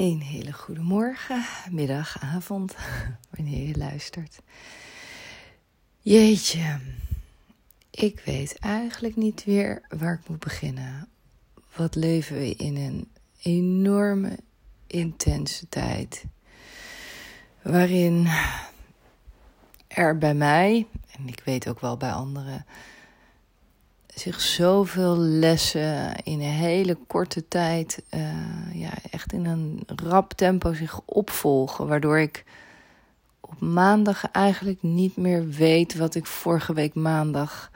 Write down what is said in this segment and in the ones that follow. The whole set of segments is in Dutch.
Een hele goede morgen, middag, avond, wanneer je luistert. Jeetje, ik weet eigenlijk niet weer waar ik moet beginnen. Wat leven we in een enorme, intense tijd. Waarin er bij mij, en ik weet ook wel bij anderen, zich zoveel lessen in een hele korte tijd, uh, ja, echt in een rap tempo zich opvolgen. Waardoor ik op maandag eigenlijk niet meer weet wat ik vorige week maandag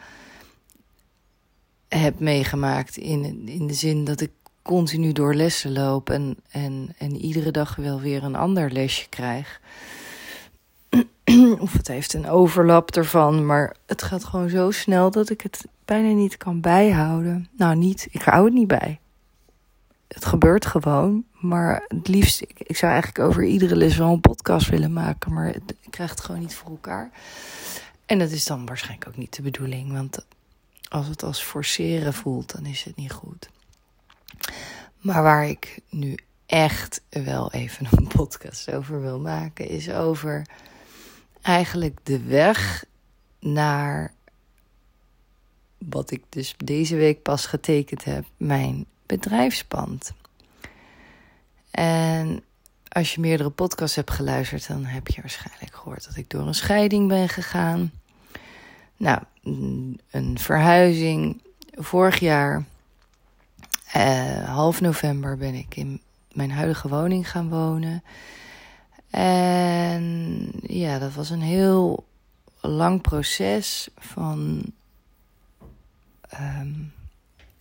heb meegemaakt. In, in de zin dat ik continu door lessen loop en, en, en iedere dag wel weer een ander lesje krijg. of het heeft een overlap ervan, maar het gaat gewoon zo snel dat ik het bijna niet kan bijhouden. Nou, niet, ik hou het niet bij. Het gebeurt gewoon, maar het liefst, ik, zou eigenlijk over iedere les wel een podcast willen maken, maar het, ik krijg het gewoon niet voor elkaar. En dat is dan waarschijnlijk ook niet de bedoeling, want als het als forceren voelt, dan is het niet goed. Maar waar ik nu echt wel even een podcast over wil maken, is over eigenlijk de weg naar wat ik dus deze week pas getekend heb, mijn bedrijfspand. En als je meerdere podcasts hebt geluisterd, dan heb je waarschijnlijk gehoord dat ik door een scheiding ben gegaan. Nou, een verhuizing. Vorig jaar, eh, half november, ben ik in mijn huidige woning gaan wonen. En ja, dat was een heel lang proces van um,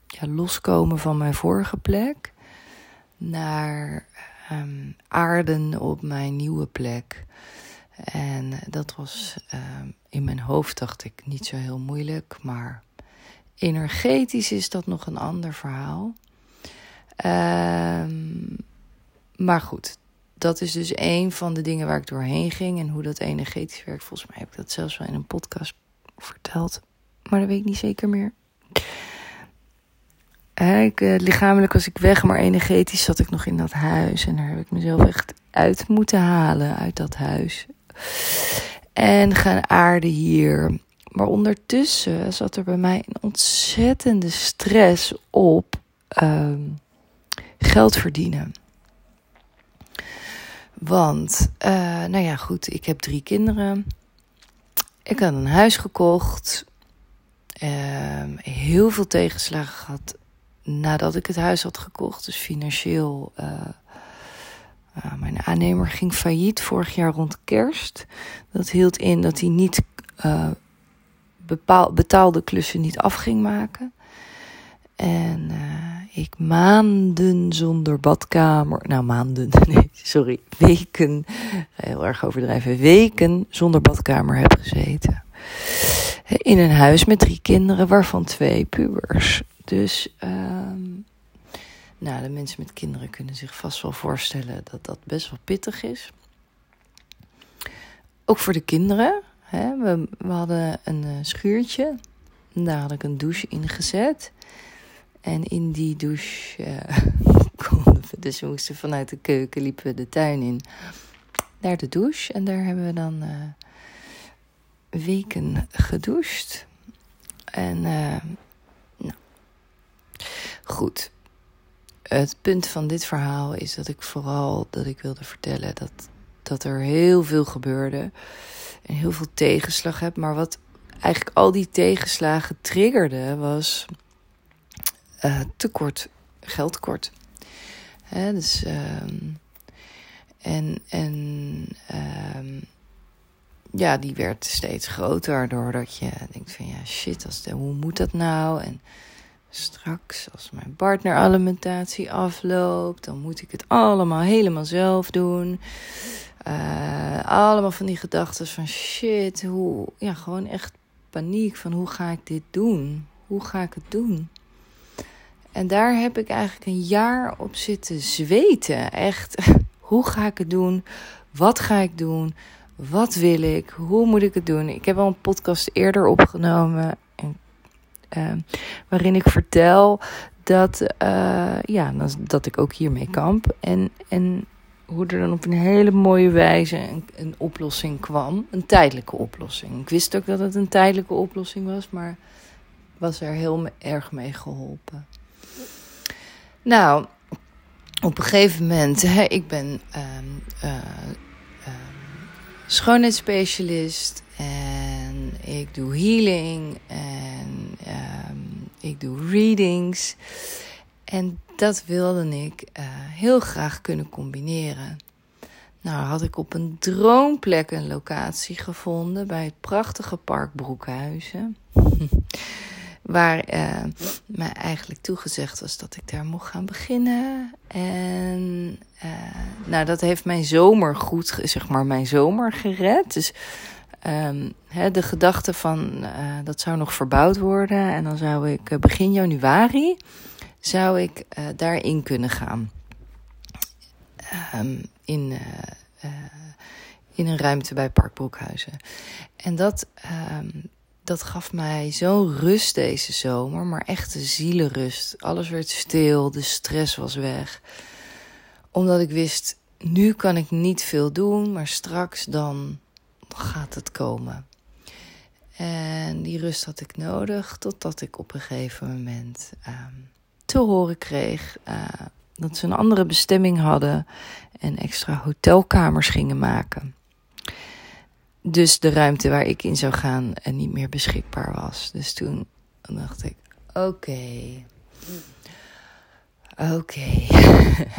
ja, loskomen van mijn vorige plek naar um, aarden op mijn nieuwe plek. En dat was um, in mijn hoofd, dacht ik, niet zo heel moeilijk. Maar energetisch is dat nog een ander verhaal. maar goed, dat is dus een van de dingen waar ik doorheen ging. En hoe dat energetisch werkt. Volgens mij heb ik dat zelfs wel in een podcast verteld. Maar dat weet ik niet zeker meer. Ik, uh, lichamelijk was ik weg, maar energetisch zat ik nog in dat huis. En daar heb ik mezelf echt uit moeten halen, uit dat huis. En gaan aarden hier. Maar ondertussen zat er bij mij een ontzettende stress op uh, geld verdienen. Want, uh, nou ja, goed, ik heb drie kinderen. Ik had een huis gekocht. Uh, heel veel tegenslagen gehad nadat ik het huis had gekocht. Dus financieel. Uh, mijn aannemer ging failliet vorig jaar rond kerst. Dat hield in dat hij niet bepaal, betaalde klussen niet af ging maken. En ik maanden zonder badkamer. Nou, maanden. Nee, sorry. Weken. Heel erg overdrijven. Weken zonder badkamer heb gezeten. In een huis met drie kinderen, waarvan twee pubers. Dus, um, nou, de mensen met kinderen kunnen zich vast wel voorstellen dat dat best wel pittig is. Ook voor de kinderen. Hè? We, we hadden een uh, schuurtje. Daar had ik een douche in gezet. En in die douche uh, konden we, dus we moesten vanuit de keuken, liepen we de tuin in naar de douche. En daar hebben we dan uh, weken gedoucht. En uh, nou, goed. Het punt van dit verhaal is dat ik vooral dat ik wilde vertellen dat, dat er heel veel gebeurde. En heel veel tegenslag heb. Maar wat eigenlijk al die tegenslagen triggerde was uh, tekort, geldtekort. Hè, dus, um, en en um, ja, die werd steeds groter doordat je denkt van ja, shit, als hoe moet dat nou? En straks, als mijn partneralimentatie afloopt, dan moet ik het allemaal helemaal zelf doen. Uh, allemaal van die gedachten van shit, hoe, ja, gewoon echt paniek van hoe ga ik dit doen? Hoe ga ik het doen? En daar heb ik eigenlijk een jaar op zitten zweten. Echt, hoe ga ik het doen? Wat ga ik doen? Wat wil ik? Hoe moet ik het doen? Ik heb al een podcast eerder opgenomen. En, uh, waarin ik vertel dat, uh, ja, dat ik ook hiermee kamp. En, en hoe er dan op een hele mooie wijze een, een, oplossing kwam. Een tijdelijke oplossing. Ik wist ook dat het een tijdelijke oplossing was, maar was er heel erg mee geholpen. Nou, op een gegeven moment, hè, ik ben um, schoonheidsspecialist en ik doe healing en um, ik doe readings. En dat wilde ik uh, heel graag kunnen combineren. Nou, had ik op een droomplek een locatie gevonden bij het prachtige park Broekhuizen. Waar uh, mij eigenlijk toegezegd was dat ik daar mocht gaan beginnen. En uh, nou, dat heeft mijn zomer goed, zeg maar, mijn zomer gered. Dus um, hè, de gedachte van uh, dat zou nog verbouwd worden. En dan zou ik begin januari zou ik daarin kunnen gaan. Um, in, in een ruimte bij Park Broekhuizen. En dat um, dat gaf mij zo'n rust deze zomer, maar echt een zielenrust. Alles werd stil, de stress was weg. Omdat ik wist, nu kan ik niet veel doen, maar straks dan gaat het komen. En die rust had ik nodig, totdat ik op een gegeven moment uh, te horen kreeg uh, dat ze een andere bestemming hadden en extra hotelkamers gingen maken dus de ruimte waar ik in zou gaan en niet meer beschikbaar was. Dus toen dacht ik: oké. Oké.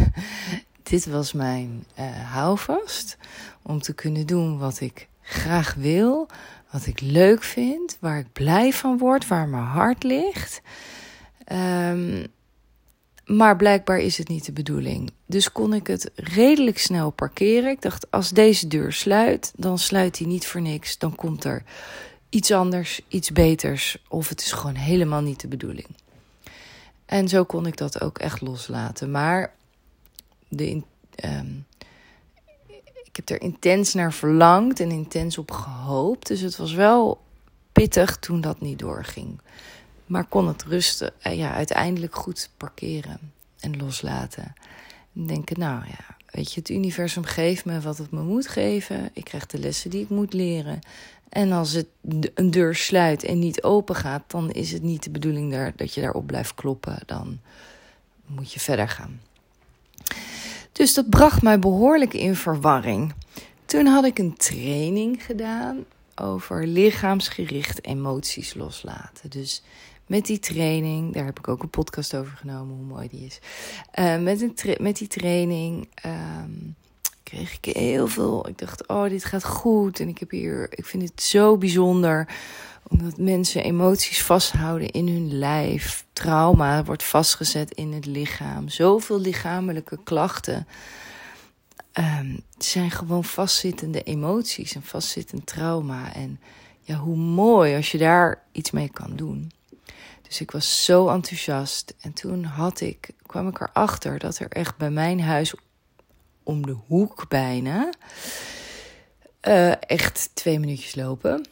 Dit was mijn uh, houvast om te kunnen doen wat ik graag wil, wat ik leuk vind, waar ik blij van word, waar mijn hart ligt. Um, maar blijkbaar is het niet de bedoeling. Dus kon ik het redelijk snel parkeren. Ik dacht, als deze deur sluit, dan sluit hij niet voor niks. Dan komt er iets anders, iets beters. Of het is gewoon helemaal niet de bedoeling. En zo kon ik dat ook echt loslaten. Maar de, um, ik heb er intens naar verlangd en intens op gehoopt. Dus het was wel pittig toen dat niet doorging. Maar kon het rusten, uh, ja, uiteindelijk goed parkeren en loslaten. En denken, nou ja, weet je, het universum geeft me wat het me moet geven. Ik krijg de lessen die ik moet leren. En als het een deur sluit en niet open gaat, dan is het niet de bedoeling daar, dat je daarop blijft kloppen. Dan moet je verder gaan. Dus dat bracht mij behoorlijk in verwarring. Toen had ik een training gedaan over lichaamsgericht emoties loslaten. Dus met die training, daar heb ik ook een podcast over genomen, hoe mooi die is. Uh, met, een met die training um, kreeg ik heel veel. Ik dacht, oh, dit gaat goed. En ik heb hier, ik vind het zo bijzonder. Omdat mensen emoties vasthouden in hun lijf. Trauma wordt vastgezet in het lichaam. Zoveel lichamelijke klachten. Um, zijn gewoon vastzittende emoties en vastzittend trauma. En ja, hoe mooi als je daar iets mee kan doen. Dus ik was zo enthousiast. En toen had ik, kwam ik erachter dat er echt bij mijn huis om de hoek bijna, uh, echt twee minuutjes lopen,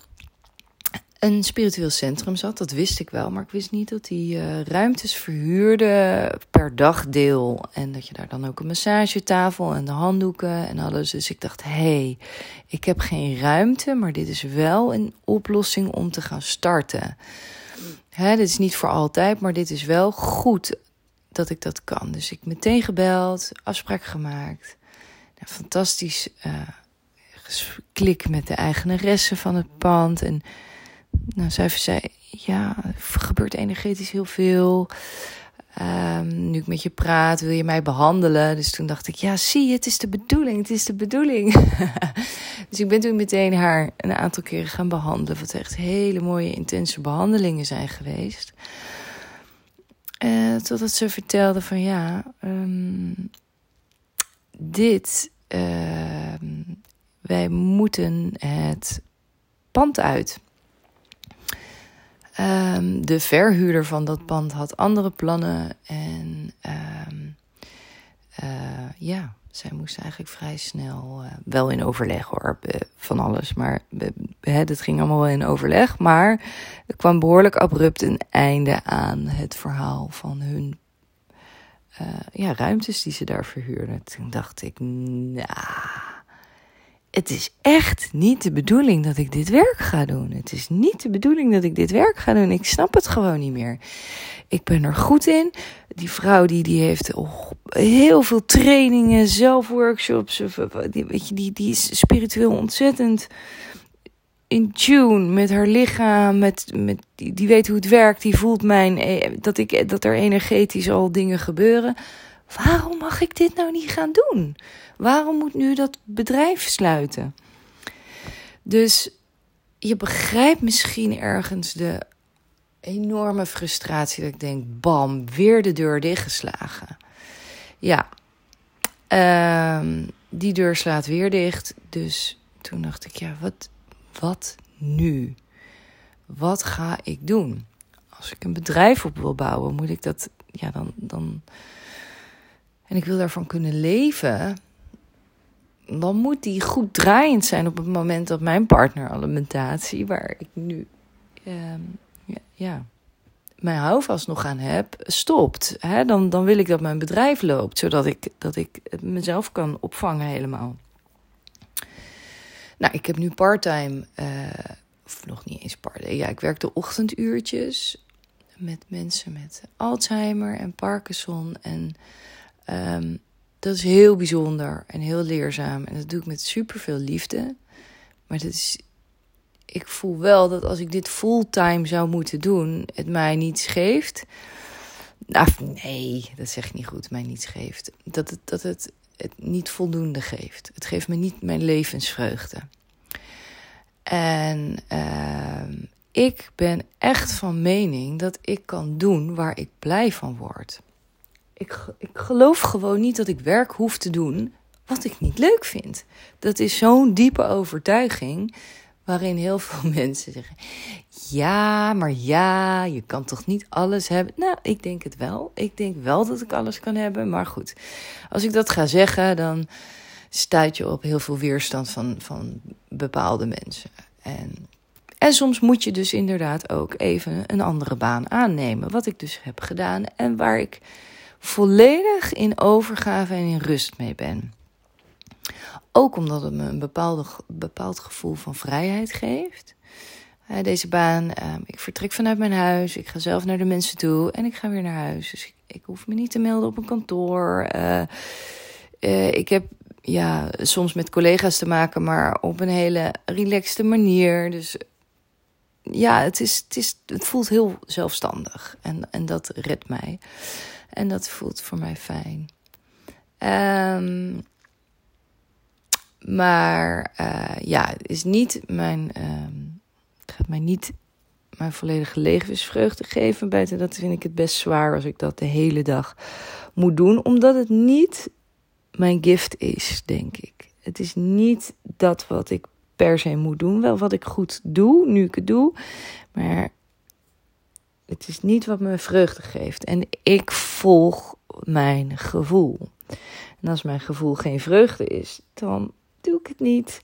een spiritueel centrum zat. Dat wist ik wel, maar ik wist niet dat die uh, ruimtes verhuurde per dagdeel. En dat je daar dan ook een massagetafel en de handdoeken en alles. Dus ik dacht, hé, hey, ik heb geen ruimte, maar dit is wel een oplossing om te gaan starten. Dit is niet voor altijd, maar dit is wel goed dat ik dat kan. Dus ik meteen gebeld, afspraak gemaakt. Nou, fantastisch uh, klik met de eigenaresse van het pand. En nou, zij zei, ja, er gebeurt energetisch heel veel. Um, nu ik met je praat, wil je mij behandelen? Dus toen dacht ik, ja, zie je, het is de bedoeling, het is de bedoeling. dus ik ben toen meteen haar een aantal keren gaan behandelen. Wat echt hele mooie, intense behandelingen zijn geweest. Uh, totdat ze vertelde van ja, um, dit, uh, wij moeten het pand uit. Um, de verhuurder van dat pand had andere plannen. En um, uh, ja, zij moest eigenlijk vrij snel, uh, wel in overleg hoor, van alles. Maar het ging allemaal wel in overleg. Maar er kwam behoorlijk abrupt een einde aan het verhaal van hun ja, ruimtes die ze daar verhuurden. Toen dacht ik, nou, het is echt niet de bedoeling dat ik dit werk ga doen. Het is niet de bedoeling dat ik dit werk ga doen. Ik snap het gewoon niet meer. Ik ben er goed in. Die vrouw die, die heeft oh, heel veel trainingen, zelfworkshops. Die, weet je, die, die is spiritueel ontzettend in tune met haar lichaam. Met, met, die, die weet hoe het werkt. Die voelt mijn, eh, dat, ik, dat er energetisch al dingen gebeuren. Waarom mag ik dit nou niet gaan doen? Waarom moet nu dat bedrijf sluiten? Dus je begrijpt misschien ergens de enorme frustratie dat ik denk: bam, weer de deur dichtgeslagen. Ja, um, die deur slaat weer dicht. Dus toen dacht ik: ja, wat, wat nu? Wat ga ik doen? Als ik een bedrijf op wil bouwen, moet ik dat, ja, dan, dan. En ik wil daarvan kunnen leven dan moet die goed draaiend zijn op het moment dat mijn partner alimentatie, waar ik nu ehm, ja, ja, mijn houvast nog aan heb, stopt. Hè? Dan, dan wil ik dat mijn bedrijf loopt, zodat ik, dat ik mezelf kan opvangen helemaal. Nou, ik heb nu parttime, uh, of nog niet eens part Ja, ik werk de ochtenduurtjes met mensen met Alzheimer en Parkinson. En um, dat is heel bijzonder en heel leerzaam. En dat doe ik met superveel liefde. Maar dat is, ik voel wel dat als ik dit fulltime zou moeten doen, het mij niets geeft. Nou, nee, dat zeg ik niet goed, mij niets geeft. Dat het, dat het, het niet voldoende geeft. Het geeft me niet mijn levensvreugde. En uh, ik ben echt van mening dat ik kan doen waar ik blij van word ik, ik geloof gewoon niet dat ik werk hoef te doen wat ik niet leuk vind. Dat is zo'n diepe overtuiging waarin heel veel mensen zeggen: Ja, maar ja, je kan toch niet alles hebben? Nou, ik denk het wel. Ik denk wel dat ik alles kan hebben. Maar goed, als ik dat ga zeggen, dan stuit je op heel veel weerstand van, van bepaalde mensen. En, en soms moet je dus inderdaad ook even een andere baan aannemen. Wat ik dus heb gedaan en waar ik volledig in overgave en in rust mee ben. Ook omdat het me een bepaalde, bepaald gevoel van vrijheid geeft. deze baan, ehm, ik vertrek vanuit mijn huis, ik ga zelf naar de mensen toe en ik ga weer naar huis. Dus ik, ik hoef me niet te melden op een kantoor. Uh, ik heb ja, soms met collega's te maken, maar op een hele relaxte manier. Dus ja, het, is, het, is, het voelt heel zelfstandig en, en dat redt mij. En dat voelt voor mij fijn. Um, maar uh, ja, het is niet mijn. Um, het gaat mij niet mijn volledige levensvreugde geven. Buiten dat vind ik het best zwaar als ik dat de hele dag moet doen. Omdat het niet mijn gift is, denk ik. Het is niet dat wat ik per se moet doen. Wel wat ik goed doe, nu ik het doe. Maar het is niet wat me vreugde geeft. En ik volg mijn gevoel. En als mijn gevoel geen vreugde is, dan doe ik het niet.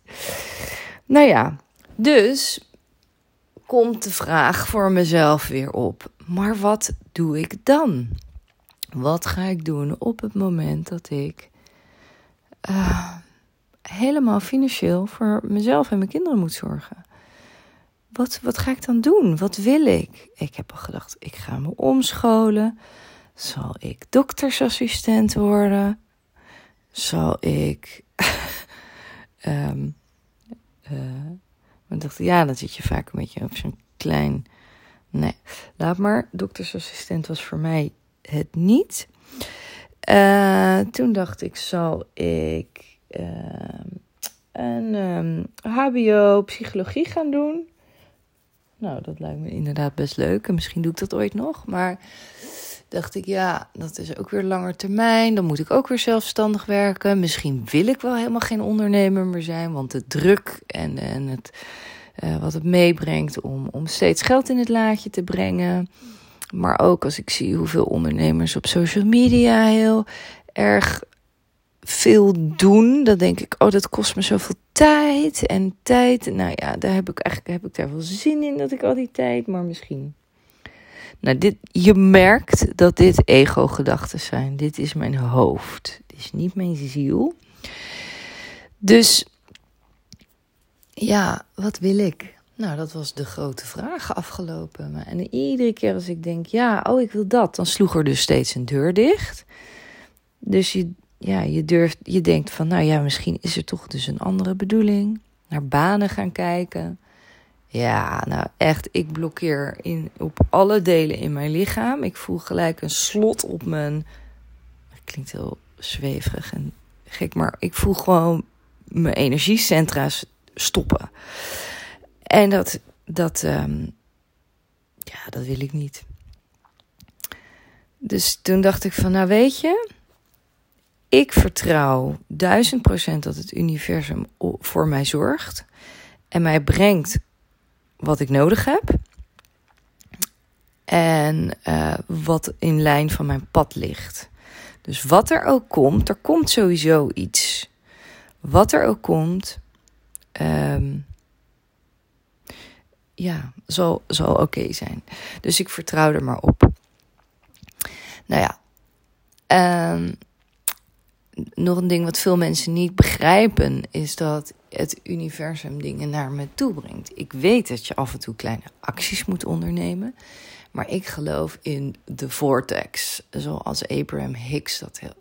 Nou ja, dus komt de vraag voor mezelf weer op. Maar wat doe ik dan? Wat ga ik doen op het moment dat ik uh, helemaal financieel voor mezelf en mijn kinderen moet zorgen? Wat, wat ga ik dan doen? Wat wil ik? Ik heb al gedacht, ik ga me omscholen. Zal ik doktersassistent worden? Zal ik. um, uh, ik dacht, ja, dan zit je vaak een beetje op zo'n klein. Nee, laat maar. Doktersassistent was voor mij het niet. Uh, toen dacht ik, zal ik uh, een um, HBO psychologie gaan doen? Nou, dat lijkt me inderdaad best leuk. En misschien doe ik dat ooit nog. Maar dacht ik, ja, dat is ook weer langer termijn. Dan moet ik ook weer zelfstandig werken. Misschien wil ik wel helemaal geen ondernemer meer zijn. Want de druk en, en het, uh, wat het meebrengt om, om steeds geld in het laadje te brengen. Maar ook als ik zie hoeveel ondernemers op social media heel erg veel doen, dan denk ik, oh, dat kost me zoveel tijd en tijd. Nou ja, daar heb ik eigenlijk heb ik daar wel zin in dat ik al die tijd, maar misschien. Nou, dit, je merkt dat dit ego-gedachten zijn. Dit is mijn hoofd. Dit is niet mijn ziel. Dus ja, wat wil ik? Nou, dat was de grote vraag afgelopen. En iedere keer als ik denk, ja, oh, ik wil dat, dan sloeg er dus steeds een deur dicht. Dus je, ja, je durft, je denkt van, nou ja, misschien is er toch dus een andere bedoeling. Naar banen gaan kijken. Ja, nou echt, ik blokkeer in, op alle delen in mijn lichaam. Ik voel gelijk een slot op mijn. Het klinkt heel zweverig en gek, maar ik voel gewoon mijn energiecentra stoppen. En dat, dat, um, ja, dat wil ik niet. Dus toen dacht ik van, nou weet je, ik vertrouw duizend procent dat het universum voor mij zorgt en mij brengt wat ik nodig heb. En uh, wat in lijn van mijn pad ligt. Dus wat er ook komt, er komt sowieso iets. Wat er ook komt, um, ja, zal, zal oké zijn. Dus ik vertrouw er maar op. Nou ja, um, nog een ding wat veel mensen niet begrijpen, is dat het universum dingen naar me toe brengt. Ik weet dat je af en toe kleine acties moet ondernemen, maar ik geloof in de vortex, zoals Abraham Hicks dat heel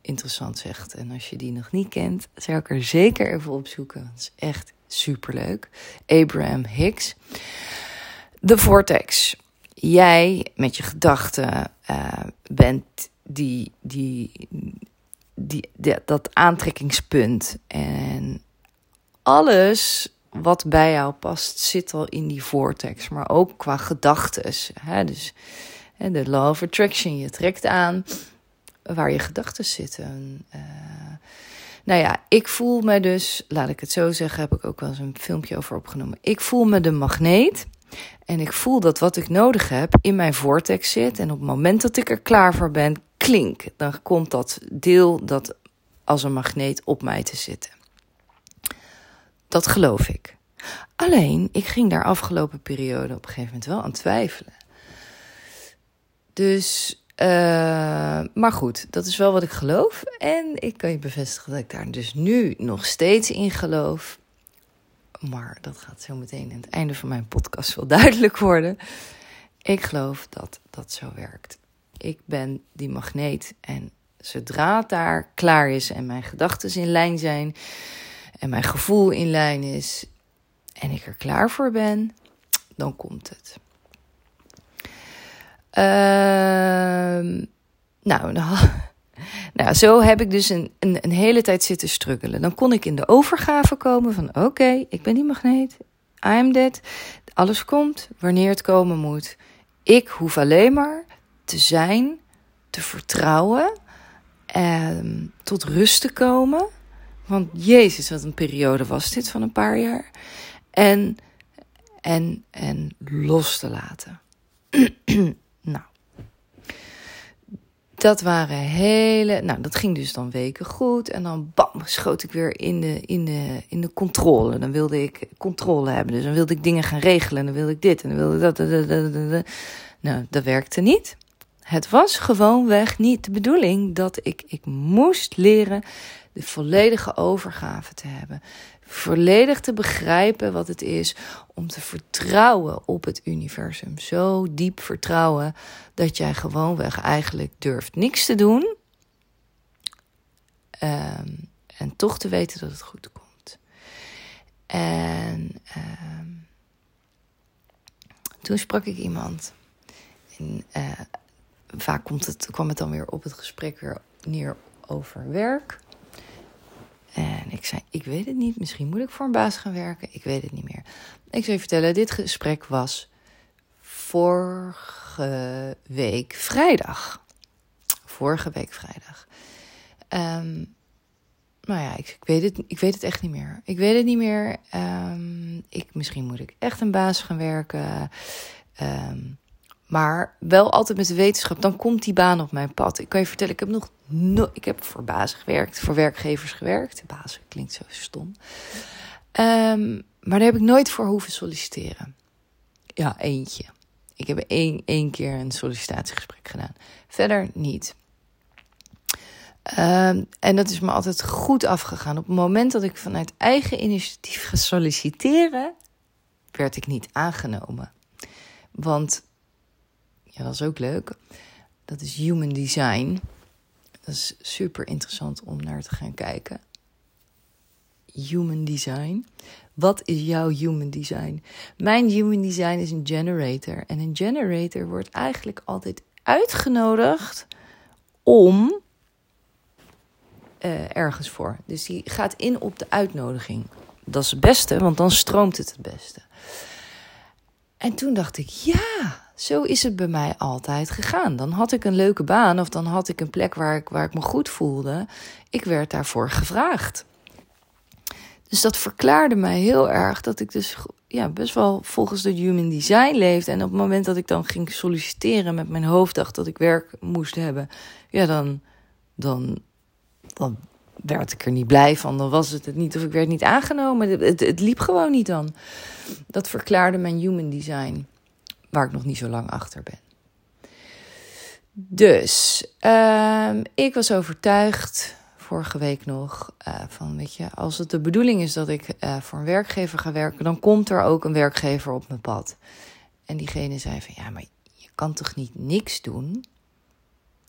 interessant zegt. En als je die nog niet kent, zou ik er zeker even opzoeken. Dat is echt superleuk. Abraham Hicks. De vortex. Jij met je gedachten uh, bent die, die, die, dat aantrekkingspunt. En alles wat bij jou past, zit al in die vortex. Maar ook qua gedachten. Dus de law of attraction. Je trekt aan waar je gedachten zitten. Uh, nou ja, ik voel me dus, laat ik het zo zeggen, heb ik ook wel eens een filmpje over opgenomen. Ik voel me de magneet. En ik voel dat wat ik nodig heb in mijn vortex zit. En op het moment dat ik er klaar voor ben, klink. Dan komt dat deel dat als een magneet op mij te zitten. Dat geloof ik. Alleen, ik ging daar afgelopen periode op een gegeven moment wel aan twijfelen. Dus, uh, maar goed, dat is wel wat ik geloof. En ik kan je bevestigen dat ik daar dus nu nog steeds in geloof. Maar dat gaat zo meteen aan het einde van mijn podcast wel duidelijk worden. Ik geloof dat dat zo werkt. Ik ben die magneet en zodra het daar klaar is en mijn gedachten in lijn zijn en mijn gevoel in lijn is en ik er klaar voor ben, dan komt het. Uh, nou, nou, nou, zo heb ik dus een, een, een, hele tijd zitten struggelen. Dan kon ik in de overgave komen van oké, ik ben die magneet, I am dead. Alles komt wanneer het komen moet. Ik hoef alleen maar te zijn, te vertrouwen, ehm, tot rust te komen. Want Jezus, wat een periode was dit van een paar jaar. En, en, en los te laten. nou. Dat waren hele. Nou, dat ging dus dan weken goed. En dan bam, schoot ik weer in de, in, de, in de controle. Dan wilde ik controle hebben. Dus dan wilde ik dingen gaan regelen. En dan wilde ik dit. En dan wilde ik dat. Nou, dat werkte niet. Het was gewoonweg niet de bedoeling dat ik, ik moest leren de volledige overgave te hebben. Volledig te begrijpen wat het is om te vertrouwen op het universum. Zo diep vertrouwen dat jij gewoonweg eigenlijk durft niks te doen. Um, en toch te weten dat het goed komt. En um, toen sprak ik iemand. En, uh, vaak komt het, kwam het dan weer op het gesprek weer neer over werk. En ik zei: Ik weet het niet. Misschien moet ik voor een baas gaan werken. Ik weet het niet meer. Ik zou je vertellen: dit gesprek was vorige week vrijdag. Vorige week vrijdag. Um, nou ja, ik, ik, weet het, ik weet het echt niet meer. Ik weet het niet meer. Um, ik, misschien moet ik echt een baas gaan werken. Um, maar wel altijd met de wetenschap, dan komt die baan op mijn pad. Ik kan je vertellen, ik heb nog no ik heb voor bazen gewerkt, voor werkgevers gewerkt. Bazen klinkt zo stom. Um, maar daar heb ik nooit voor hoeven solliciteren. Ja, eentje. Ik heb één, één keer een sollicitatiegesprek gedaan. Verder niet. Ehm, en dat is me altijd goed afgegaan. Op het moment dat ik vanuit eigen initiatief ga solliciteren, werd ik niet aangenomen. Want, ja, dat is ook leuk. Dat is human design. Dat is super interessant om naar te gaan kijken. Human design. Wat is jouw human design? Mijn human design is een generator. En een generator wordt eigenlijk altijd uitgenodigd om uh, ergens voor. Dus die gaat in op de uitnodiging. Dat is het beste, want dan stroomt het het beste. En toen dacht ik, ja, zo is het bij mij altijd gegaan. Dan had ik een leuke baan of dan had ik een plek waar ik, waar ik me goed voelde. Ik werd daarvoor gevraagd. Dus dat verklaarde mij heel erg dat ik dus ja, best wel volgens de human design leefde. En op het moment dat ik dan ging solliciteren met mijn hoofd dacht dat ik werk moest hebben, ja, dan, dan, dan werd ik er niet blij van. Dan was het het niet of ik werd niet aangenomen. Het, het, liep gewoon niet dan. Dat verklaarde mijn human design, waar ik nog niet zo lang achter ben. Dus uh, ik was overtuigd vorige week nog uh, van weet je, als het de bedoeling is dat ik uh, voor een werkgever ga werken, dan komt er ook een werkgever op mijn pad. En diegene zei van ja, maar je kan toch niet niks doen?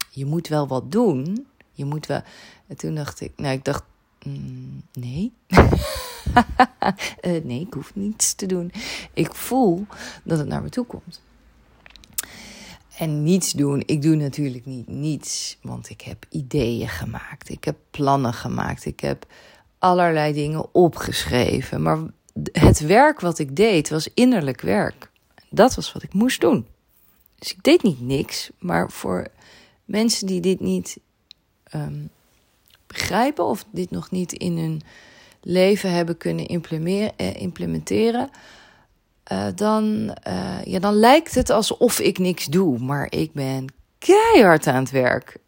Je moet wel wat doen. Je moet wel. En toen dacht ik, nou, ik dacht, mm, nee. uh, nee, ik hoef niets te doen. Ik voel dat het naar me toe komt. En niets doen. Ik doe natuurlijk niet niets, want ik heb ideeën gemaakt. Ik heb plannen gemaakt. Ik heb allerlei dingen opgeschreven. Maar het werk wat ik deed was innerlijk werk. Dat was wat ik moest doen. Dus ik deed niet niks. Maar voor mensen die dit niet um, begrijpen of dit nog niet in hun leven hebben kunnen eh, implementeren, uh, dan, uh, ja, dan lijkt het alsof ik niks doe, maar ik ben keihard aan het werk.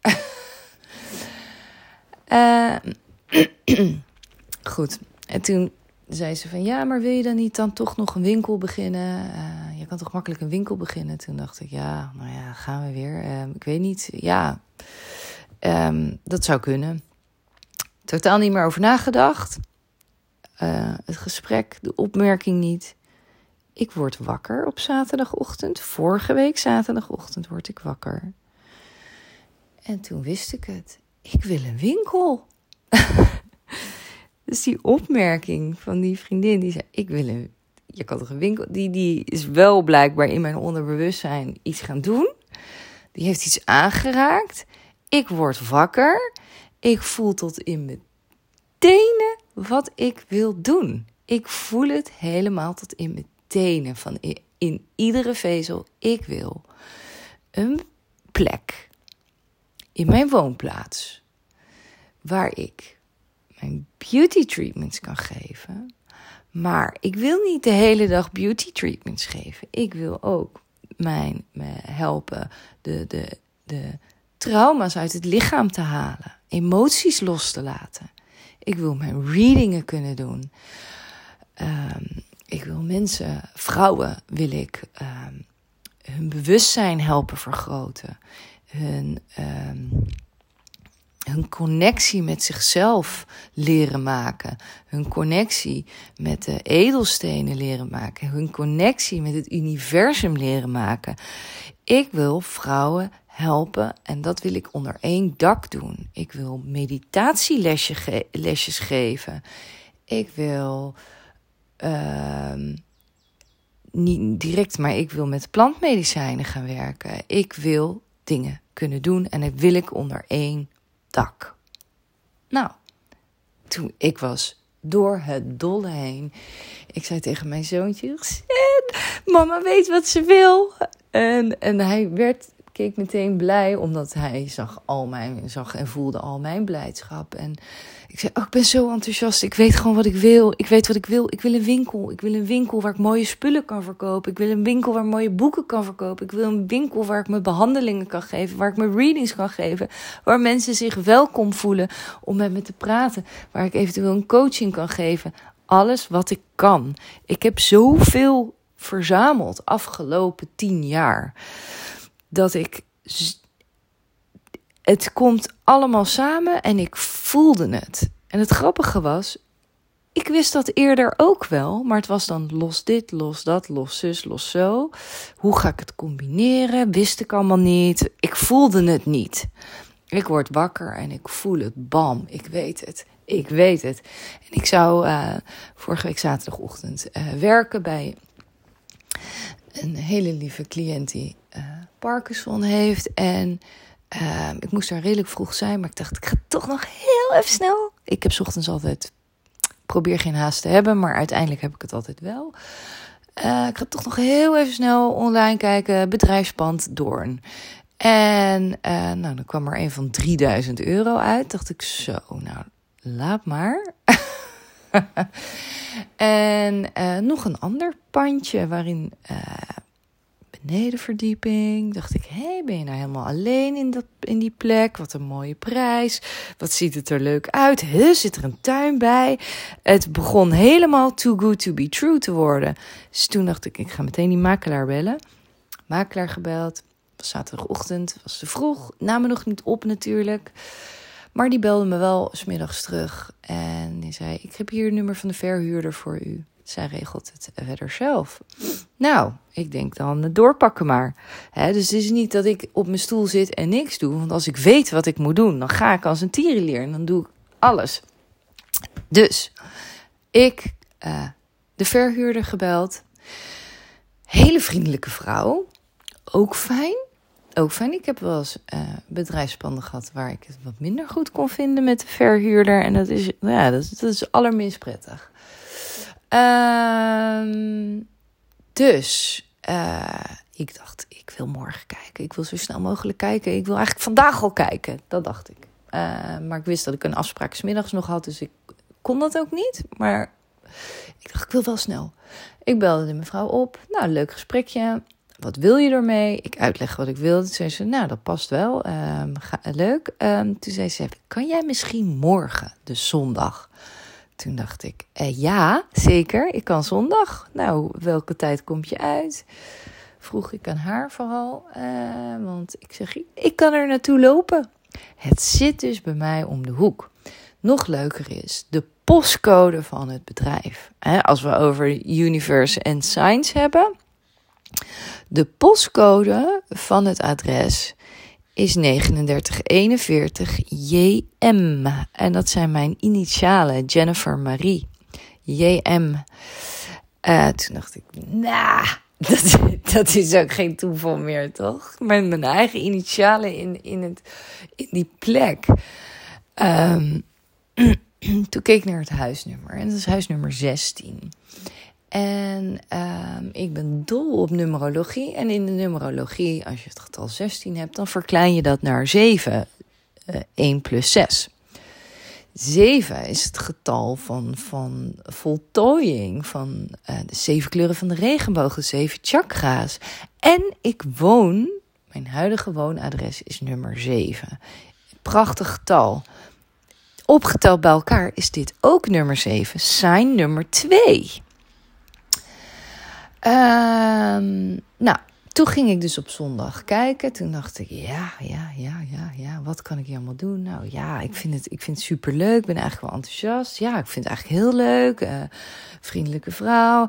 goed, en toen zei ze van ja, maar wil je dan niet dan toch nog een winkel beginnen? je kan toch makkelijk een winkel beginnen? Toen dacht ik ja, nou ja, gaan we weer. Ehm, ik weet niet, ja, um, dat zou kunnen. Totaal niet meer over nagedacht. het gesprek, de opmerking niet. Ik word wakker op zaterdagochtend. Vorige week zaterdagochtend word ik wakker. En toen wist ik het. Ik wil een winkel. dus die opmerking van die vriendin die zei: Ik wil een. Je kan toch een winkel. Die, die is wel blijkbaar in mijn onderbewustzijn iets gaan doen. Die heeft iets aangeraakt. Ik word wakker. Ik voel tot in mijn tenen wat ik wil doen. Ik voel het helemaal tot in mijn tenen van in iedere vezel. Ik wil een plek in mijn woonplaats waar ik mijn beauty treatments kan geven. Maar ik wil niet de hele dag beauty treatments geven. Ik wil ook mijn, me helpen de, de, de trauma's uit het lichaam te halen, emoties los te laten. Ik wil mijn readingen kunnen doen. Um, ik wil mensen, vrouwen, wil ik um, hun bewustzijn helpen vergroten. Hun, um, hun connectie met zichzelf leren maken. Hun connectie met de edelstenen leren maken. Hun connectie met het universum leren maken. Ik wil vrouwen helpen en dat wil ik onder één dak doen. Ik wil meditatielesjes geven. Ik wil uh, niet direct, maar ik wil met plantmedicijnen gaan werken. Ik wil dingen kunnen doen en dat wil ik onder één dak. Nou, toen ik was door het dolle heen. Ik zei tegen mijn zoontje: Mama weet wat ze wil. En, en hij werd, keek meteen blij, omdat hij zag, al mijn, zag en voelde al mijn blijdschap. En ik zei, oh, ik ben zo enthousiast. Ik weet gewoon wat ik wil. Ik weet wat ik wil. Ik wil een winkel. Ik wil een winkel waar ik mooie spullen kan verkopen. Ik wil een winkel waar mooie boeken kan verkopen. Ik wil een winkel waar ik mijn behandelingen kan geven. Waar ik mijn readings kan geven. Waar mensen zich welkom voelen om met me te praten. Waar ik eventueel een coaching kan geven. Alles wat ik kan. Ik heb zoveel verzameld afgelopen tien jaar. Dat ik. Het komt allemaal samen en ik voelde het. En het grappige was, ik wist dat eerder ook wel, maar het was dan los dit, los dat, los zus, los zo. Hoe ga ik het combineren? Wist ik allemaal niet. Ik voelde het niet. Ik word wakker en ik voel het. Bam, ik weet het. Ik weet het. En ik zou uh, vorige week zaterdagochtend uh, werken bij een hele lieve cliënt die uh, Parkinson heeft. En ik moest daar redelijk vroeg zijn, maar ik dacht, ik ga toch nog heel even snel. Ik heb ochtends altijd probeer geen haast te hebben, maar uiteindelijk heb ik het altijd wel. Uh, ik ga toch nog heel even snel online kijken. Bedrijfspand Doorn. En nou, dan kwam er een van 3000 euro uit. Dacht ik zo, nou, laat maar. en uh, nog een ander pandje waarin benedenverdieping. Dacht ik, hé, hey, ben je nou helemaal alleen in, dat, in die plek? Wat een mooie prijs. Wat ziet het er leuk uit? He, zit er een tuin bij? Het begon helemaal too good to be true te worden. Dus toen dacht ik, ik ga meteen die makelaar bellen. Makelaar gebeld. Was zaterdagochtend, was te vroeg. Namen nog niet op natuurlijk. Maar die belde me wel smiddags terug. En die zei, ik heb hier het nummer van de verhuurder voor u. Zij regelt het verder zelf. Nou, ik denk dan doorpakken maar. dus het is niet dat ik op mijn stoel zit en niks doe. Want als ik weet wat ik moet doen, dan ga ik als een tierenleer en dan doe ik alles. Dus ik uh, de verhuurder gebeld. Hele vriendelijke vrouw. Ook fijn. Ook fijn. Ik heb wel eens uh, bedrijfspanden gehad waar ik het wat minder goed kon vinden met de verhuurder. En dat is, ja, dat, dat is allerminst prettig. Ehm, dus uh, ik dacht, ik wil morgen kijken. Ik wil zo snel mogelijk kijken. Ik wil eigenlijk vandaag al kijken. Dat dacht ik. Uh, maar ik wist dat ik een afspraak smiddags nog had. Dus ik kon dat ook niet. Maar ik dacht, ik wil wel snel. Ik belde de mevrouw op. Nou, leuk gesprekje. Wat wil je ermee? Ik uitleg wat ik wilde. Toen zei ze, nou, dat past wel. Um, ga, leuk. Um, toen zei ze, kan jij misschien morgen, de zondag, toen dacht ik, eh, ja, zeker, ik kan zondag. Nou, welke tijd komt je uit? Vroeg ik aan haar vooral, eh, want ik zeg, ik kan er naartoe lopen. Het zit dus bij mij om de hoek. Nog leuker is de postcode van het bedrijf. Als we over universe en science hebben. De postcode van het adres is 3941 JM. En dat zijn mijn initialen, Jennifer Marie. JM. Uh, toen dacht ik, nou, dat, dat is ook geen toeval meer, toch? Met mijn eigen initialen in, in, het, in die plek. Um, toen keek ik naar het huisnummer. En dat is huisnummer 16. En uh, ik ben dol op numerologie. En in de numerologie, als je het getal 16 hebt, dan verklein je dat naar 7. Uh, 1 plus 6. 7 is het getal van, van voltooiing, van uh, de zeven kleuren van de regenboog, de zeven chakra's. En ik woon, mijn huidige woonadres is nummer 7. Prachtig getal. Opgeteld bij elkaar is dit ook nummer 7, sign nummer 2. Um, nou, toen ging ik dus op zondag kijken. Toen dacht ik, ja, ja, ja, ja, ja, wat kan ik hier allemaal doen? Nou ja, ik vind het, ik vind superleuk. Ik ben eigenlijk wel enthousiast. Ja, ik vind het eigenlijk heel leuk. Uh, vriendelijke vrouw.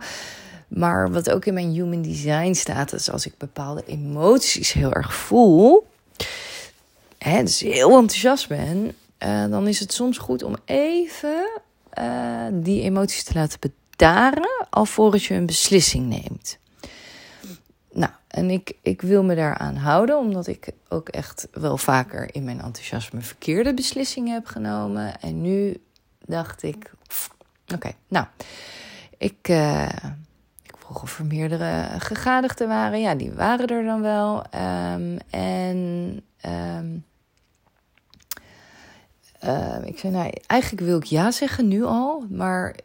Maar wat ook in mijn human design staat, is als ik bepaalde emoties heel erg voel, hè, dus heel enthousiast ben, uh, dan is het soms goed om even uh, die emoties te laten bedrijven daren alvorens je een beslissing neemt. Nou, en ik, ik wil me daaraan houden, omdat ik ook echt wel vaker in mijn enthousiasme verkeerde beslissingen heb genomen. En nu dacht ik, oké, nou, ik, uh, ik vroeg of er meerdere gegadigden waren. Ja, die waren er dan wel. Um, en um, uh, ik zei, nou, eigenlijk wil ik ja zeggen nu al, maar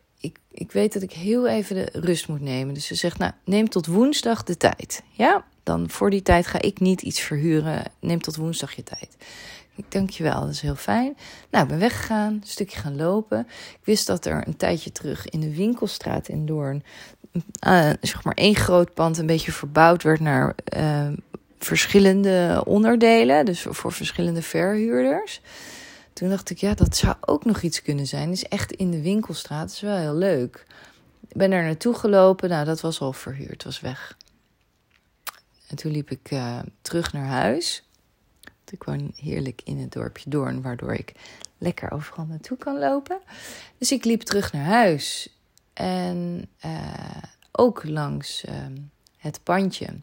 ik weet dat ik heel even de rust moet nemen. Dus ze zegt, nou, neem tot woensdag de tijd. Ja, dan voor die tijd ga ik niet iets verhuren. Neem tot woensdag je tijd. Ik dank je wel, dat is heel fijn. Nou, ik ben weggegaan, een stukje gaan lopen. Ik wist dat er een tijdje terug in de winkelstraat in Doorn uh, zeg maar één groot pand een beetje verbouwd werd naar uh, verschillende onderdelen. Dus voor verschillende verhuurders. Toen dacht ik, ja, dat zou ook nog iets kunnen zijn. is echt in de winkelstraat. Is wel heel leuk. Ik ben daar naartoe gelopen. Nou, dat was al verhuurd. was weg. En toen liep ik uh, terug naar huis. Ik woon heerlijk in het dorpje Doorn, waardoor ik lekker overal naartoe kan lopen. Dus ik liep terug naar huis. En uh, ook langs uh, het pandje.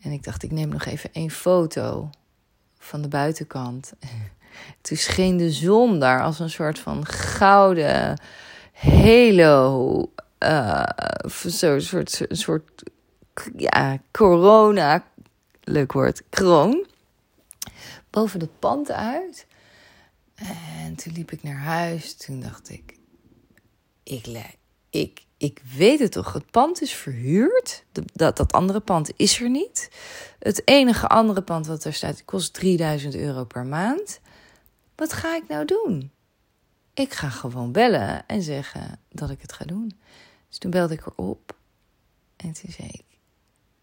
En ik dacht, ik neem nog even één foto van de buitenkant. Toen scheen de zon daar als een soort van gouden halo. Uh, Zo'n soort, soort ja, corona, leuk woord, kroon. Boven het pand uit. En toen liep ik naar huis. Toen dacht ik, ik, ik, ik weet het toch, het pand is verhuurd. Dat, dat andere pand is er niet. Het enige andere pand wat er staat, kost 3000 euro per maand. Wat ga ik nou doen? Ik ga gewoon bellen en zeggen dat ik het ga doen. Dus toen belde ik erop. En toen zei ik,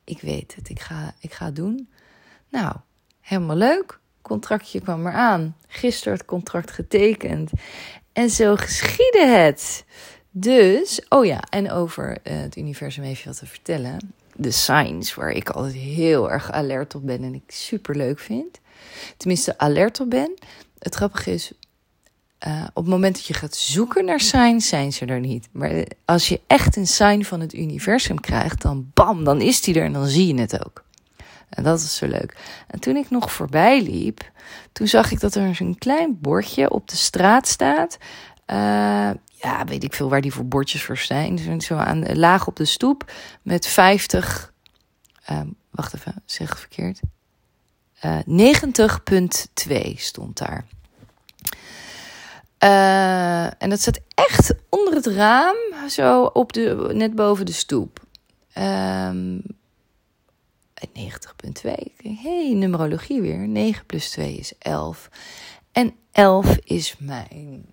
ik weet het, ik ga, ik ga het doen. Nou, helemaal leuk. Contractje kwam maar aan. Gisteren het contract getekend. En zo geschiedde het. Dus, oh ja, en over uh, het universum even wat te vertellen. De signs, waar ik altijd heel erg alert op ben en ik super leuk vind. Tenminste, alert op ben. Het grappige is, uh, op het moment dat je gaat zoeken naar signs, zijn ze er niet. Maar als je echt een sign van het universum krijgt, dan bam, dan is die er en dan zie je het ook. En dat is zo leuk. En toen ik nog voorbij liep, toen zag ik dat er een klein bordje op de straat staat. Uh, ja, weet ik veel waar die voor bordjes voor zijn. Zo aan laag op de stoep met 50. Uh, wacht even, zeg verkeerd. Uh, eh, 90.2 stond daar. Uh, en dat zat echt onder het raam, zo op de, net boven de stoep. Um, 90.2. hey, numerologie weer. 9 plus 2 is 11. En 11 is mijn,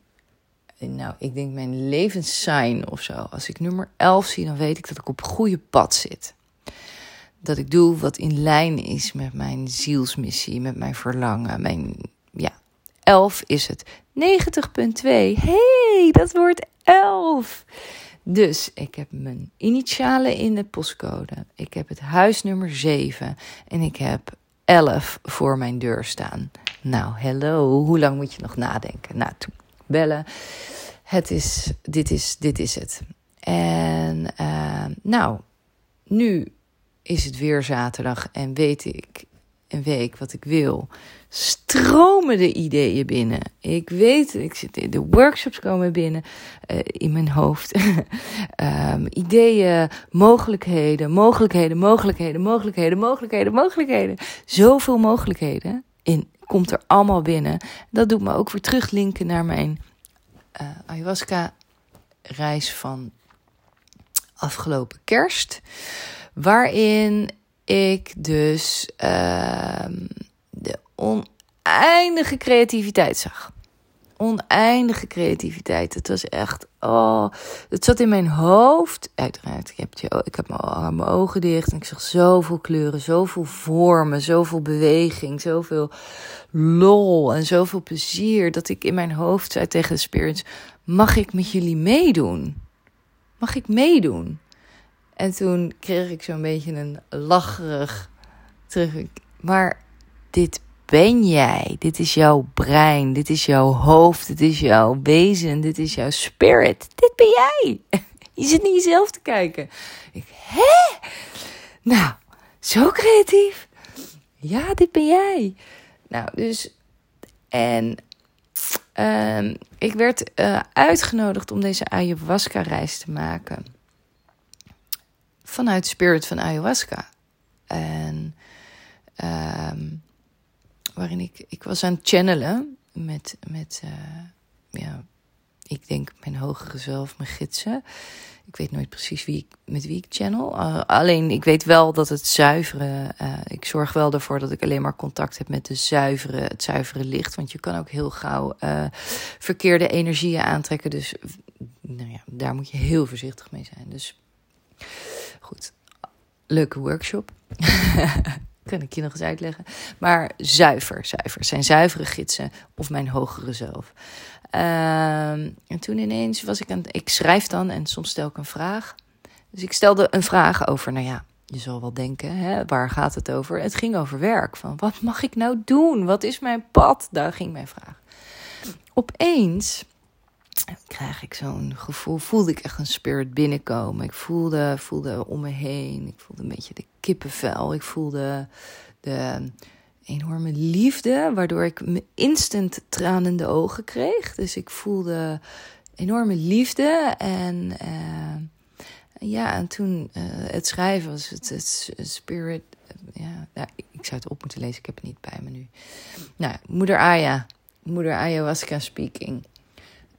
nou, ik denk mijn levenssign of zo. Als ik nummer 11 zie, dan weet ik dat ik op goede pad zit. Dat ik doe wat in lijn is met mijn zielsmissie, met mijn verlangen. Mijn, ja, 11 is het. 90.2. hey, dat wordt 11. Dus ik heb mijn initialen in de postcode. Ik heb het huisnummer 7 en ik heb 11 voor mijn deur staan. Nou, hello, hoe lang moet je nog nadenken? Nou, bellen. Het is, dit is, dit is het. En uh, nou, nu is het weer zaterdag en weet ik een week wat ik wil, stromen de ideeën binnen. Ik weet, ik zit in de workshops komen binnen uh, in mijn hoofd. um, ideeën, mogelijkheden, mogelijkheden, mogelijkheden, mogelijkheden, mogelijkheden, mogelijkheden. Zoveel mogelijkheden in, komt er allemaal binnen. Dat doet me ook weer teruglinken naar mijn uh, ayahuasca reis van afgelopen kerst. Waarin ik dus uh, de oneindige creativiteit zag. Oneindige creativiteit. Het was echt, oh, het zat in mijn hoofd. Uiteraard, ik heb, ik heb mijn ogen dicht en ik zag zoveel kleuren, zoveel vormen, zoveel beweging, zoveel lol en zoveel plezier. Dat ik in mijn hoofd zei tegen de spirits: Mag ik met jullie meedoen? Mag ik meedoen? En toen kreeg ik zo'n beetje een lacherig terug. Maar dit ben jij. Dit is jouw brein. Dit is jouw hoofd. Dit is jouw wezen. Dit is jouw spirit. Dit ben jij. Je zit niet jezelf te kijken. Ik, hè? Nou, zo creatief. Ja, dit ben jij. Nou, dus. En um, ik werd uh, uitgenodigd om deze ayahuasca-reis te maken vanuit Spirit van Ayahuasca. En um, waarin ik, ik was aan het channelen met, met uh, ja, ik denk mijn hogere zelf, mijn gidsen. Ik weet nooit precies wie ik, met wie ik channel. Uh, alleen ik weet wel dat het zuivere. Uh, ik zorg wel ervoor dat ik alleen maar contact heb met de zuivere, het zuivere licht. Want je kan ook heel gauw verkeerde energieën aantrekken. Dus nou ja, daar moet je heel voorzichtig mee zijn. Dus Goed, leuke workshop. kan ik je nog eens uitleggen. Maar zuiver, zuiver. Zijn zuivere gidsen of mijn hogere zelf. Ehm, en toen ineens was ik aan Ik schrijf dan en soms stel ik een vraag. Dus ik stelde een vraag over, nou ja, je zal wel denken, hè, waar gaat het over? Het ging over werk. Van wat mag ik nou doen? Wat is mijn pad? Daar ging mijn vraag. Opeens krijg ik zo'n gevoel, voelde ik echt een spirit binnenkomen. Ik voelde, voelde om me heen, ik voelde een beetje de kippenvel. Ik voelde de enorme liefde, waardoor ik me instant tranende ogen kreeg. Dus ik voelde enorme liefde en... Uh, ja, en toen uh, het schrijven was het, het spirit. Ja, nou, ik zou het op moeten lezen, ik heb het niet bij me nu. Nou, moeder Aya, moeder ayahuasca speaking.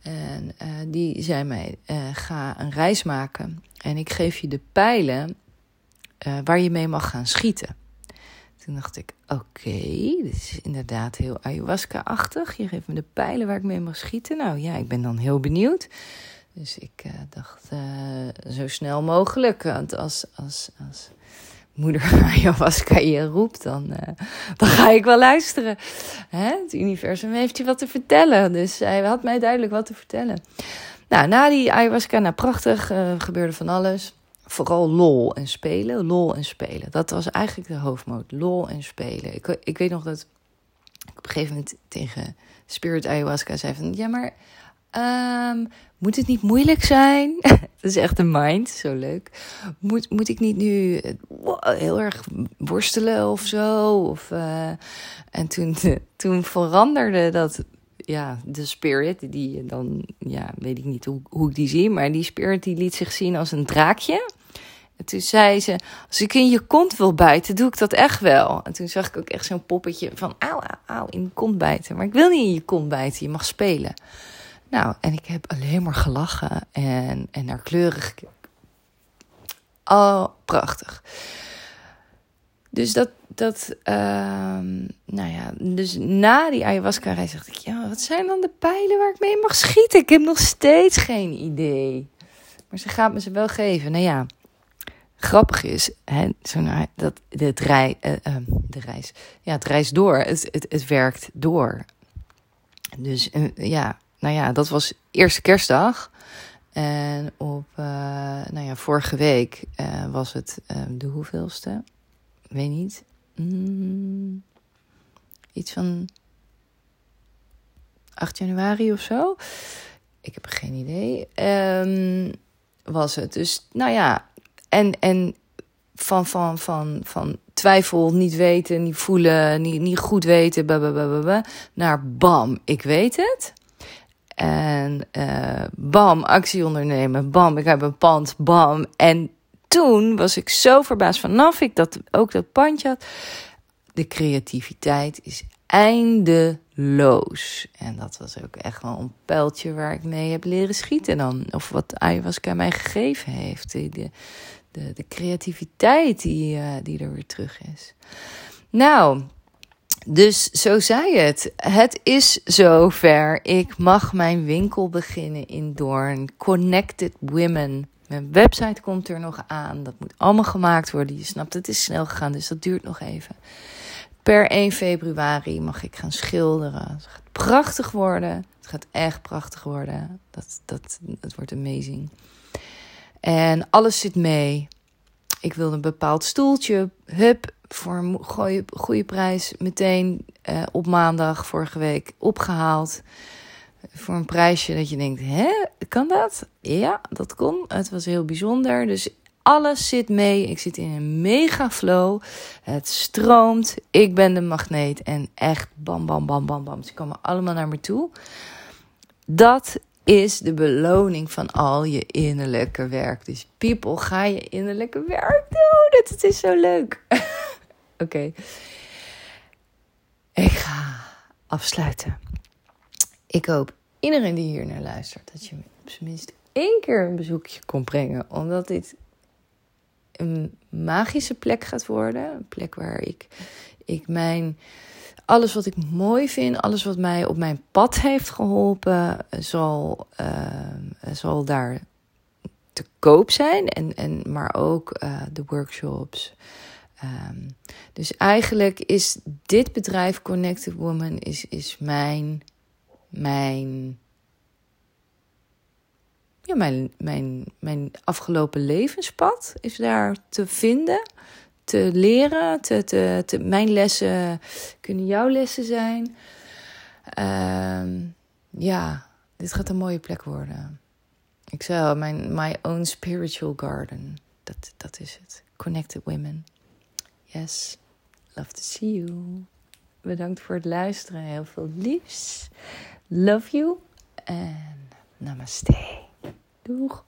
En uh, die zei mij: uh, ga een reis maken en ik geef je de pijlen waar je mee mag gaan schieten. Toen dacht ik: oké, dit is inderdaad heel ayahuasca-achtig. Je geeft me de pijlen waar ik mee mag schieten. Nou ja, ik ben dan heel benieuwd. Dus ik dacht, zo snel mogelijk. Want als, als, als moeder ayahuasca je roept, dan, uh, dan ga ik wel luisteren. Hè? Het universum heeft je wat te vertellen. Dus hij had mij duidelijk wat te vertellen. Nou, na die ayahuasca, nou prachtig, gebeurde van alles. Vooral lol en spelen. Lol en spelen. Dat was eigenlijk de hoofdmoot. Lol en spelen. Ik, ik weet nog dat ik op een gegeven moment tegen Spirit Ayahuasca zei van... Ja, maar Um, moet het niet moeilijk zijn? dat is echt een mind, zo leuk. Moet, moet ik niet nu heel erg worstelen of zo? Of, uh, en toen, toen veranderde dat, ja, de spirit, die dan, ja, weet ik niet hoe, hoe ik die zie, maar die spirit die liet zich zien als een draakje. En toen zei ze: Als ik in je kont wil bijten, doe ik dat echt wel. En toen zag ik ook echt zo'n poppetje van: Auw, auw, in kont bijten. Maar ik wil niet in je kont bijten, je mag spelen. Nou, en ik heb alleen maar gelachen en, en naar kleuren gekeken. Oh, prachtig. Dus dat, dat um, nou ja, dus na die ayahuasca-reis dacht ik, ja, wat zijn dan de pijlen waar ik mee mag schieten? Ik heb nog steeds geen idee. Maar ze gaat me ze wel geven. Nou ja, grappig is, hè, zo dat het rij, uh, uh, de reis, ja, het reist door, het, het, het werkt door. Dus uh, ja, nou ja, dat was eerste kerstdag. En op, uh, nou ja, vorige week uh, was het uh, de hoeveelste? Weet niet. Mm, iets van 8 januari of zo. Ik heb geen idee. Um, was het. Dus nou ja, en, en van, van, van, van twijfel, niet weten, niet voelen, niet, niet goed weten, blablabla, naar bam, ik weet het. En uh, bam, actie ondernemen. Bam, ik heb een pand. Bam. En toen was ik zo verbaasd vanaf ik dat ook dat pandje had. De creativiteit is eindeloos. En dat was ook echt wel een pijltje waar ik mee heb leren schieten dan. Of wat ayahuasca mij gegeven heeft. De, de, de, creativiteit die, uh, die er weer terug is. Nou, dus zo zei het. Het is zover. Ik mag mijn winkel beginnen in Doorn. Connected Women. Mijn website komt er nog aan. Dat moet allemaal gemaakt worden. Je snapt, het is snel gegaan, dus dat duurt nog even. Per 1 februari mag ik gaan schilderen. Het gaat prachtig worden. Het gaat echt prachtig worden. Dat, dat, dat wordt amazing. En alles zit mee. Ik wilde een bepaald stoeltje. Hup, voor een goede, goede prijs meteen uh, op maandag vorige week opgehaald. Voor een prijsje dat je denkt, hè, kan dat? Ja, dat kon. Het was heel bijzonder. Dus alles zit mee. Ik zit in een mega flow. Het stroomt. Ik ben de magneet. En echt bam, bam, bam, bam, bam. Ze komen allemaal naar me toe. Dat is de beloning van al je innerlijke werk. Dus people, ga je innerlijke werk doen. Het is zo leuk. Oké. Ik ga afsluiten. Ik hoop iedereen die hier naar luistert, dat je op zijn minst één keer een bezoekje kon brengen. Omdat dit een magische plek gaat worden. Een plek waar ik, ik mijn. Alles wat ik mooi vind, alles wat mij op mijn pad heeft geholpen, zal, uh, zal daar te koop zijn, en, en, maar ook uh, de workshops. Um, dus eigenlijk is dit bedrijf Connected Woman is, is mijn, mijn, ja, mijn, mijn, mijn afgelopen levenspad is daar te vinden, te leren. Te, te, te, mijn lessen kunnen jouw lessen zijn. Um, ja, dit gaat een mooie plek worden. Ik al, mijn my own spiritual garden. Dat, dat is het. Connected women. Yes. Love to see you. Bedankt voor het luisteren. Heel veel liefs. Love you. En namaste. Doeg.